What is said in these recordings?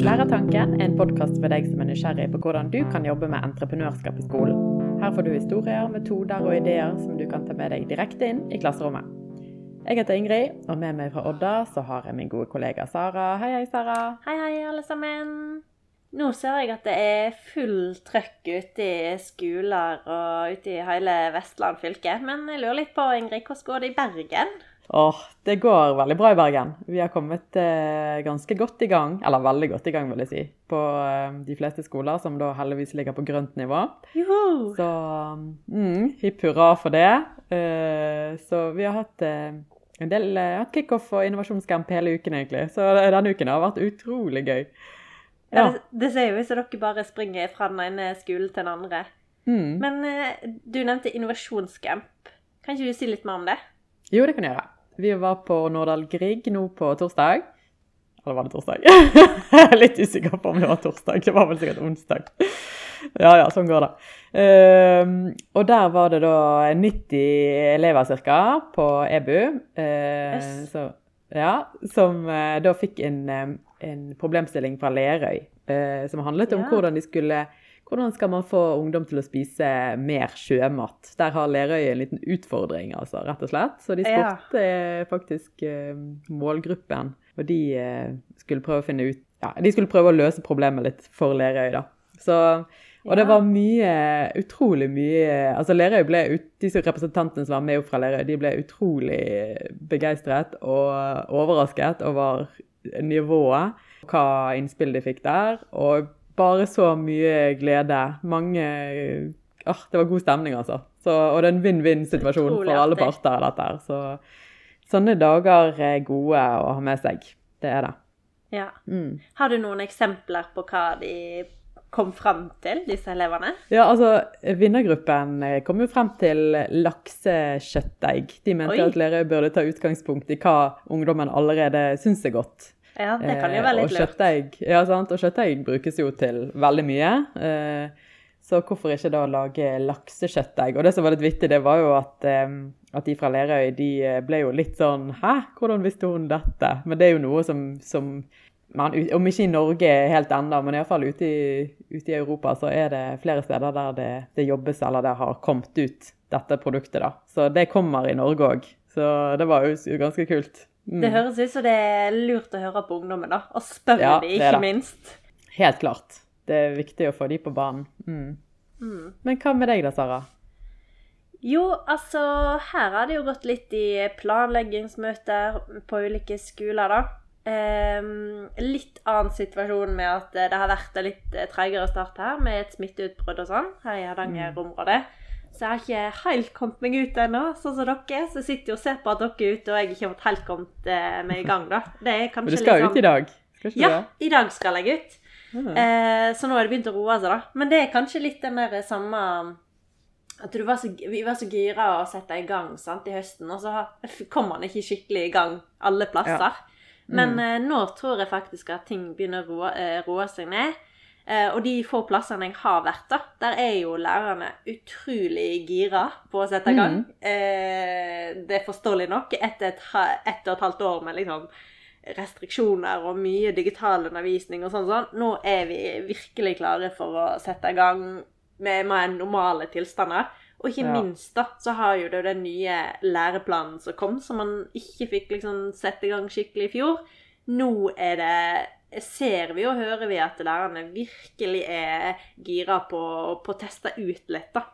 Lærertanken er en podkast for deg som er nysgjerrig på hvordan du kan jobbe med entreprenørskap i skolen. Her får du historier, metoder og ideer som du kan ta med deg direkte inn i klasserommet. Jeg heter Ingrid, og med meg fra Odda så har jeg min gode kollega Sara. Hei, hei, Sara. Hei, hei, alle sammen. Nå ser jeg at det er full trøkk ute i skoler og ute i hele Vestland fylke. Men jeg lurer litt på, Ingrid, hvordan går det i Bergen? Åh, det går veldig bra i Bergen. Vi har kommet eh, ganske godt i gang, eller veldig godt i gang, vil jeg si, på eh, de fleste skoler, som da heldigvis ligger på grønt nivå. Juhu! Så mm, hipp hurra for det. Eh, så vi har hatt eh, en del eh, hatt kickoff og innovasjonscamp hele uken, egentlig. Så denne uken har vært utrolig gøy. Ja. Det, det ser jo ut som dere bare springer fra den ene skolen til den andre. Mm. Men eh, du nevnte innovasjonscamp. Kan ikke du si litt mer om det? Jo, det kan jeg gjøre. Vi var på Nordahl Grieg nå på torsdag. Eller var det torsdag? Jeg er litt usikker på om det var torsdag. Det var vel sikkert onsdag. Ja ja, sånn går det. Ehm, og der var det da 90 elever ca. på EBU. Uh, Yes. så, ja, som uh, da fikk en, eh, en problemstilling fra Lerøy eh, som handlet om Ja. hvordan de skulle hvordan skal man få ungdom til å spise mer sjømat? Der har Lerøy en liten utfordring, altså, rett og slett. Så de spurte ja. faktisk eh, målgruppen, og de eh, skulle prøve å finne ut Ja, de skulle prøve å løse problemet litt for Lerøy, da. Så, og det var mye, utrolig mye Altså Lerøy ble ut, Disse representantene som var med opp fra Lerøy, de ble utrolig begeistret og overrasket over nivået, hva innspill de fikk der. og bare så mye glede. Mange ah, Det var god stemning, altså. Så, og det er en vinn-vinn-situasjon for alle parter. dette her. Så sånne dager er gode å ha med seg. Det er det. Ja. Mm. Har du noen eksempler på hva de kom frem til, disse elevene? Ja, altså, Vinnergruppen eh, kom jo frem til laksekjøttdeig. De mente Oi. at dere burde ta utgangspunkt i hva ungdommen allerede syns er godt. Ja, det kan jo Eh, være litt lurt. kjøttdeig, ja, sant? Og kjøttdeig brukes jo til veldig mye. Eh, så hvorfor ikke da lage laksekjøttdeig? Og det som var litt vittig, det var jo at, eh, at de fra Lerøy de ble jo litt sånn Hæ, hvordan visste hun dette? Men det er jo noe som, som man, Om ikke i Norge helt ennå, men iallfall ute, i- ute i Europa, så er det flere steder der det, det jobbes eller det har kommet ut dette produktet. da. Så det kommer i Norge òg. Så det var jo ganske kult. Mm. Det høres ut som det er lurt å høre på ungdommen, da. Og spørre Ja, de, ikke minst. Helt klart. Det er viktig å få de på banen. Mm. Mm. Men hva med deg da, Sara? Jo, altså Her har det jo gått litt i planleggingsmøter på ulike skoler, da. Ehm, litt annen situasjon med at eh, det har vært en litt eh, treigere start her, med et smitteutbrudd og sånn, her i Hardanger-området. Så jeg har ikke helt kommet meg ut ennå, sånn som dere. Så jeg sitter jo og ser på at dere er ute, og jeg ikke har fått helt kommet eh, meg i gang, da. Det er Men du skal liksom... ut i dag? Skal Ja, det? i dag skal jeg ut. Mm. Eh, så nå har det begynt å roe seg, da. Men det er kanskje litt den der samme At du var så, vi var så gira å sette i gang sant, i høsten, og så kom man ikke skikkelig i gang alle plasser. Men Mm. eh, nå tror jeg faktisk at ting begynner å roe, eh, roe seg ned. Eh, og de få plassene jeg har vært, da, der er jo lærerne utrolig gira på å sette i gang. Mm. det er forståelig nok. Etter et, et, og et halvt år med liksom restriksjoner og mye digital undervisning og sånn, sånn. Nå er vi virkelig klare for å sette i gang med mer normale tilstander. Og ikke Ja. minst da, så har jo det den nye læreplanen som kom, som man ikke fikk liksom sette i gang skikkelig i fjor. Nå er det ser vi og hører vi at lærerne virkelig er gira på, på å teste ut litt, da.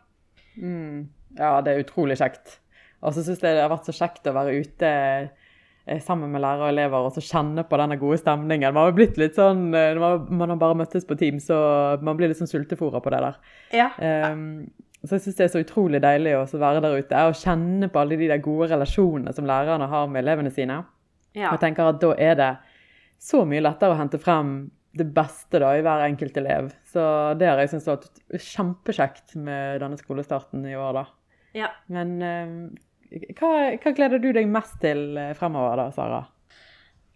Mm. Ja, det er utrolig kjekt. Og så syns jeg det har vært så kjekt å være ute eh, sammen med lærere og elever og så kjenne på denne gode stemningen. Man har blitt litt sånn, eh, man- har bare møttes på team, så man blir litt sånn sultefòra på det der. Ja. Um, så jeg syns det er så utrolig deilig å være der ute og kjenne på alle de der gode relasjonene som lærerne har med elevene sine. ja. Og jeg tenker at da er det så mye lettere å hente frem det beste da i hver enkelt elev. Så det har jeg syntes vært kjempekjekt med denne skolestarten i år, da. ja. Men eh, hva, hva gleder du deg mest til eh, fremover da, Sara?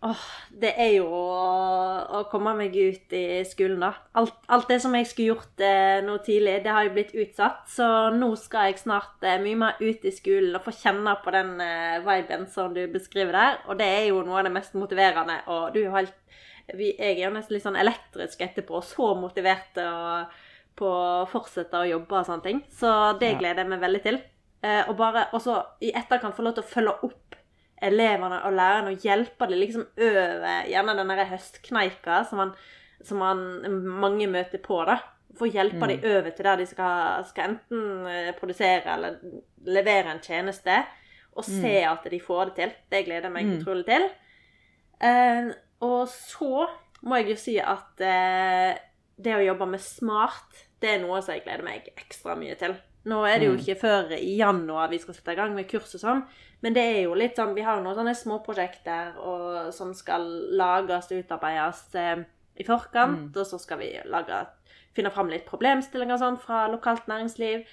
Åh, det er jo å, komme meg ut i skolen, da. Alt, alt det som jeg skulle gjort eh, nå tidlig, det har jo blitt utsatt. Så nå skal jeg snart eh, mye mer ut i skolen og få kjenne på den eh, viben som du beskriver der. Og det er jo noe av det mest motiverende. Og du er jo helt vi, Jeg er jo nesten litt sånn elektrisk etterpå, så motivert og, på å fortsette å jobbe og sånne ting. Så det gleder jeg meg veldig til. Eh, og bare også i etterkant få lov til å følge opp elevene og lærerne og hjelpe dem liksom over gjerne den høstkneika som, man, som man, mange møter på, da. For å hjelpe dem over til der de skal, skal enten eh, produsere eller levere en tjeneste, og se at de får det til. Det gleder jeg meg Mm. utrolig til. Uh, og så må jeg jo si at uh, det å jobbe med smart, det er noe som jeg gleder meg ekstra mye til. Nå er det jo Mm. ikke før i januar vi skal sette i gang med kurs og sånn, men det er jo litt sånn Vi har noen sånne småprosjekter og, som skal lages og utarbeides eh, i forkant, og så skal vi lage, finne fram litt problemstillinger og sånn fra lokalt næringsliv.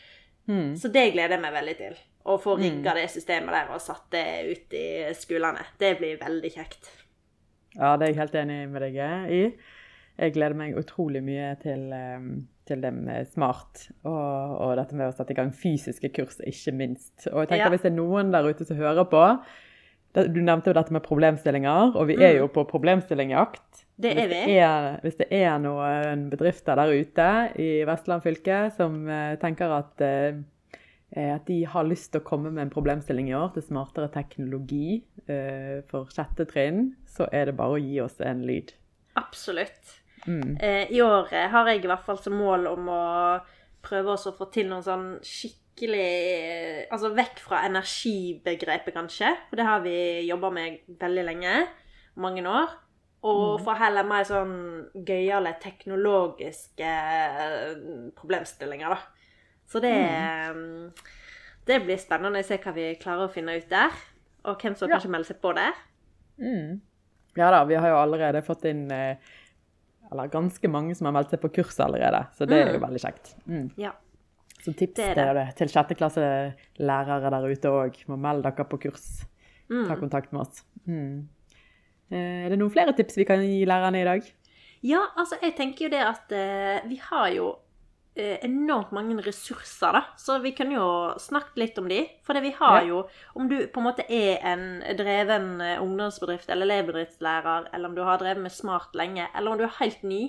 Mm. Så det gleder jeg meg veldig til. Å få rigga det systemet der og satt det ut i skolene. Det blir veldig kjekt. Ja, det er jeg helt enig med deg i. Jeg gleder meg utrolig mye til, eh, til det med smart, og, og dette med å sette i gang fysiske kurs, ikke minst. Og jeg tenker Ja. hvis det er noen der ute som hører på, du nevnte jo dette med problemstillinger, og vi er jo på problemstillingjakt. Det er Hvis det er, hvis det er noen bedrifter der ute i Vestland fylke som eh, tenker at, eh, eh, at de har lyst til å komme med en problemstilling i år til smartere teknologi eh, for sjette trinn, så er det bare å gi oss en lyd. Absolutt. Mm. Eh, I år eh, har jeg i hvert fall som mål om å prøve også å få til noen sånn skikkelig eh, Altså vekk fra energibegrepet, kanskje. For det har vi jobba med veldig lenge. Mange år. Og få heller mer sånn gøyale teknologiske eh, problemstillinger, da. Så det mm. Det blir spennende å se hva vi klarer å finne ut der. Og hvem som Ja. kanskje melder seg på der. Mm. Ja da, vi har jo allerede fått inn eh, eller ganske mange som har meldt seg på kurs allerede, så det er jo Mm. veldig kjekt. Mm. Ja. Så tips Det det. til sjetteklasselærere der ute òg. Må melde dere på kurs. Ta Mm. kontakt med oss. Mm. Eh, Er det noen flere tips vi kan gi lærerne i dag? Ja, altså jeg tenker jo det at eh, vi har jo enormt mange ressurser, da. Så vi kan jo snakke litt om de. For det vi har jo Om du på en måte er en dreven eh, ungdomsbedrift eller elevbedriftslærer, eller om du har drevet med smart lenge, eller om du er helt ny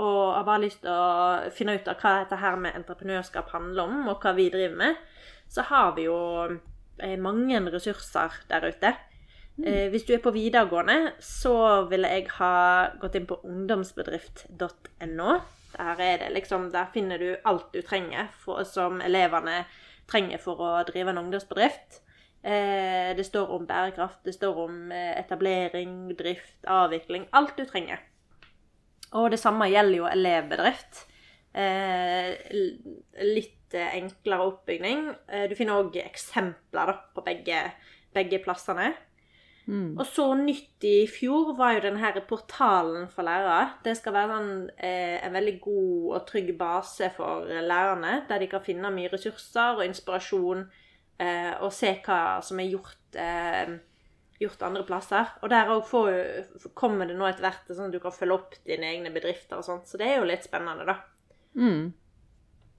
og har bare lyst til å finne ut av hva dette her med entreprenørskap handler om, og hva vi driver med, så har vi jo eh, mange ressurser der ute. Mm. hvis du er på videregående, så ville jeg ha gått inn på ungdomsbedrift.no. Der, er det liksom, der finner du alt du trenger for, som elevene trenger for å drive en ungdomsbedrift. Eh, det står om bærekraft, det står om eh, etablering, drift, avvikling. Alt du trenger. Og det samme gjelder jo elevbedrift. Eh, litt eh, enklere oppbygning. Eh, du finner òg eksempler da, på begge, begge plassene. Mm. Og så nyttig i fjor var jo denne her portalen for lærere. Det skal være en, eh, en veldig god og trygg base for lærerne, der de kan finne mye ressurser og inspirasjon, eh, og se hva som er gjort, eh, gjort andre plasser. Og der òg kommer det nå etter hvert sånn at du kan følge opp dine egne bedrifter og sånt, så det er jo litt spennende, da. Mm.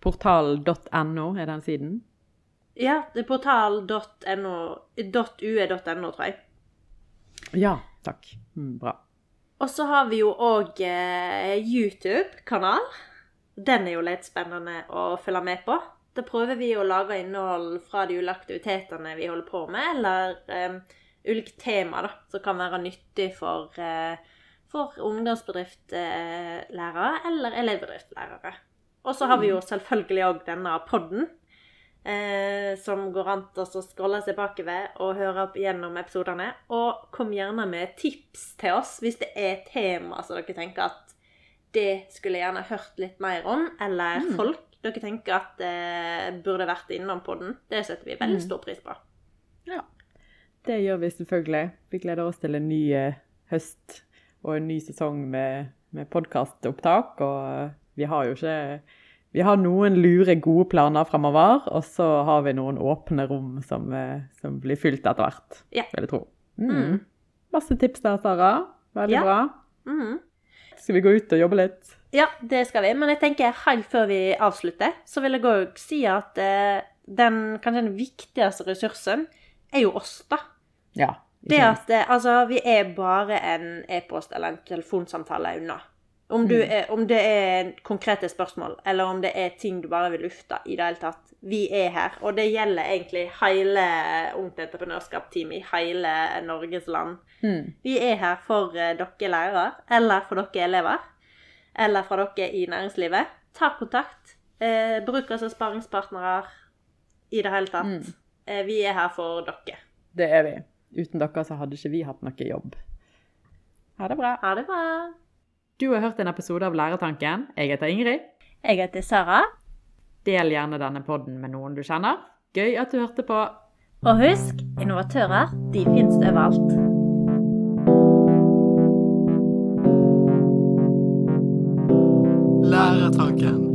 Portal.no er den siden. Ja, det er portal.no, .ue.no, tror jeg. Ja, takk. Mm, bra. Og så har vi jo òg eh, YouTube-kanal. Den er jo litt spennende å følge med på. Da prøver vi å lage innhold fra de ulike aktivitetene vi holder på med, eller eh, ulike temaer da, som kan være nyttig for, eh, for ungdomsbedriftlærere eller elevbedriftlærere. Og så har vi jo selvfølgelig òg denne podden, eh, som går an til å scrolle seg bakover og høre opp gjennom episodene. Og kom gjerne med tips til oss hvis det er tema som dere tenker at det skulle jeg gjerne hørt litt mer om, eller folk dere tenker at eh, burde vært innom podden. Det setter vi veldig stor pris på. Ja. Det gjør vi selvfølgelig. Vi gleder oss til en ny eh, høst og en ny sesong med, med podkastopptak. Og vi har jo ikke Vi har noen lure, gode planer fremover, og så har vi noen åpne rom som, eh, som blir fylt etter hvert, Ja. vil jeg tro. Mm. Masse tips der, Sara. Veldig Ja. bra. Mm. Skal vi gå ut og jobbe litt? Ja, det skal vi. Men jeg tenker helt før vi avslutter, så vil jeg òg si at eh, den kanskje den viktigste ressursen er jo oss, da. Ja. Det at eh, altså, vi er bare en e-post eller en telefonsamtale unna. Om, du er, om det er konkrete spørsmål, eller om det er ting du bare vil lufte i det hele tatt. Vi er her, og det gjelder egentlig hele Ungt entreprenørskap-team i hele Norges land. Mm. Vi er her for eh, dere lærere, eller for dere elever, eller for dere i næringslivet. Ta kontakt. Eh, bruk oss som sparringspartnere i det hele tatt. Eh, vi er her for dere. Det er vi. Uten dere så hadde ikke vi hatt noe jobb. Ha det bra. Ha det bra. Du har hørt en episode av Lærertanken. Jeg heter Ingrid. Jeg heter Sara. Del gjerne denne podden med noen du kjenner. Gøy at du hørte på. Og husk, innovatører, de fins overalt. Lærertanken.